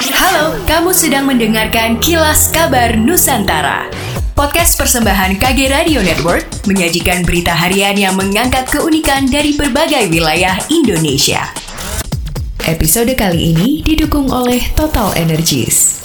Halo, kamu sedang mendengarkan Kilas Kabar Nusantara. Podcast persembahan KG Radio Network menyajikan berita harian yang mengangkat keunikan dari berbagai wilayah Indonesia. Episode kali ini didukung oleh Total Energies.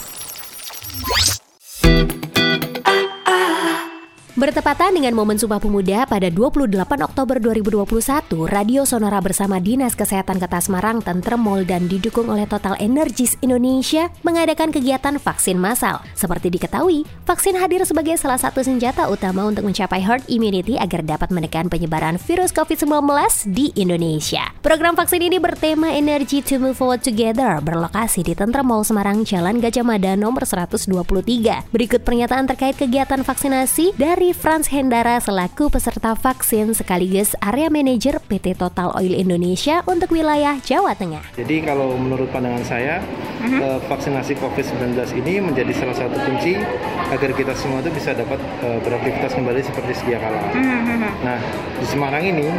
Bertepatan dengan momen Sumpah Pemuda pada 28 Oktober 2021, Radio Sonora bersama Dinas Kesehatan Kota Semarang, Tentrem Mall dan didukung oleh Total Energies Indonesia mengadakan kegiatan vaksin massal. Seperti diketahui, vaksin hadir sebagai salah satu senjata utama untuk mencapai herd immunity agar dapat menekan penyebaran virus COVID-19 di Indonesia. Program vaksin ini bertema Energy to Move Forward Together berlokasi di Tentrem Mall Semarang, Jalan Gajah Mada nomor 123. Berikut pernyataan terkait kegiatan vaksinasi dari Frans Hendara selaku peserta vaksin sekaligus area manajer PT Total Oil Indonesia untuk wilayah Jawa Tengah. Jadi kalau menurut pandangan saya, uh-huh. vaksinasi COVID-19 ini menjadi salah satu kunci agar kita semua itu bisa dapat uh, beraktivitas kembali seperti sedia kala. Uh-huh. Nah, di Semarang ini,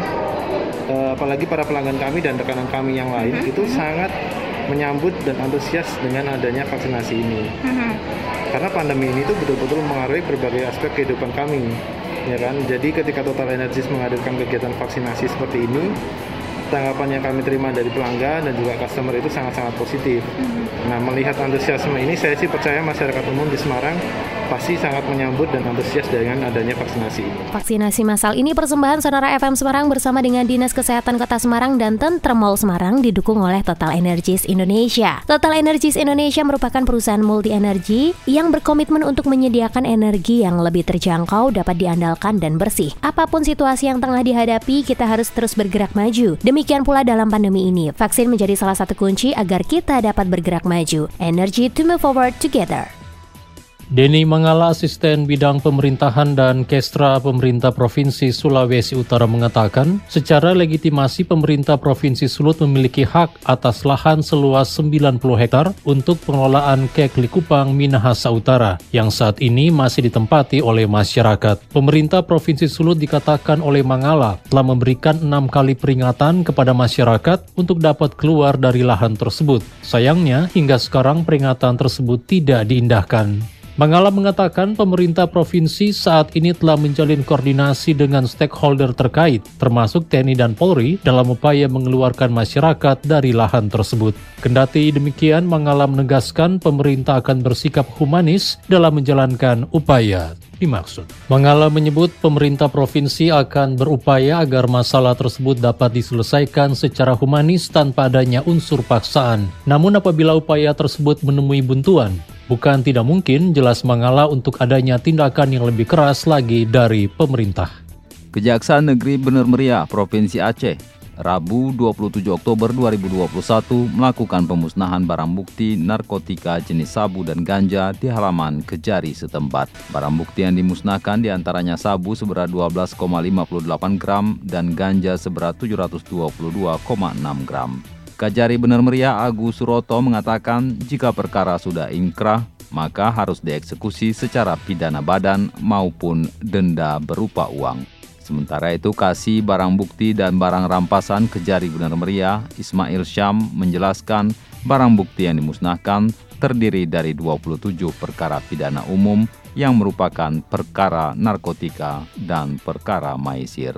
uh, apalagi para pelanggan kami dan rekanan kami yang lain uh-huh. itu sangat menyambut dan antusias dengan adanya vaksinasi ini. Uh-huh karena pandemi ini tuh betul-betul mengaruhi berbagai aspek kehidupan kami ya kan jadi ketika Total Energies menghadirkan kegiatan vaksinasi seperti ini tanggapan yang kami terima dari pelanggan dan juga customer itu sangat-sangat positif. Mm-hmm. Nah, melihat antusiasme ini, saya sih percaya masyarakat umum di Semarang pasti sangat menyambut dan antusias dengan adanya vaksinasi ini. Vaksinasi massal ini persembahan Sonora FM Semarang bersama dengan Dinas Kesehatan Kota Semarang dan Tentremol Semarang didukung oleh Total Energies Indonesia. Total Energies Indonesia merupakan perusahaan multi energi yang berkomitmen untuk menyediakan energi yang lebih terjangkau, dapat diandalkan dan bersih. Apa pun situasi yang tengah dihadapi, kita harus terus bergerak maju. Demi Demikian pula dalam pandemi ini, vaksin menjadi salah satu kunci agar kita dapat bergerak maju. Energy to move forward together. Denny Mangala, asisten bidang pemerintahan dan kestra pemerintah Provinsi Sulawesi Utara mengatakan, secara legitimasi pemerintah Provinsi Sulut memiliki hak atas lahan seluas 90 hektar untuk pengelolaan kek Likupang Minahasa Utara yang saat ini masih ditempati oleh masyarakat. Pemerintah Provinsi Sulut dikatakan oleh Mangala telah memberikan enam kali peringatan kepada masyarakat untuk dapat keluar dari lahan tersebut. Sayangnya, hingga sekarang peringatan tersebut tidak diindahkan. Mangala mengatakan pemerintah provinsi saat ini telah menjalin koordinasi dengan stakeholder terkait, termasuk TNI dan Polri, dalam upaya mengeluarkan masyarakat dari lahan tersebut. Kendati demikian, Mangala menegaskan pemerintah akan bersikap humanis dalam menjalankan upaya dimaksud. Mangala menyebut pemerintah provinsi akan berupaya agar masalah tersebut dapat diselesaikan secara humanis tanpa adanya unsur paksaan. Namun apabila upaya tersebut menemui buntuan, Bukan tidak mungkin jelas mengalah untuk adanya tindakan yang lebih keras lagi dari pemerintah. Kejaksaan Negeri Bener Meriah, Provinsi Aceh, Rabu 27 Oktober 2021 melakukan pemusnahan barang bukti narkotika jenis sabu dan ganja di halaman Kejari setempat. Barang bukti yang dimusnahkan di antaranya sabu seberat 12,58 gram dan ganja seberat 722,6 gram. Kajari Benar Meriah Agus Suroto mengatakan jika perkara sudah inkrah, maka harus dieksekusi secara pidana badan maupun denda berupa uang. Sementara itu, kasih barang bukti dan barang rampasan Kejari Benar Meriah, Ismail Syam menjelaskan barang bukti yang dimusnahkan terdiri dari 27 perkara pidana umum yang merupakan perkara narkotika dan perkara maisir.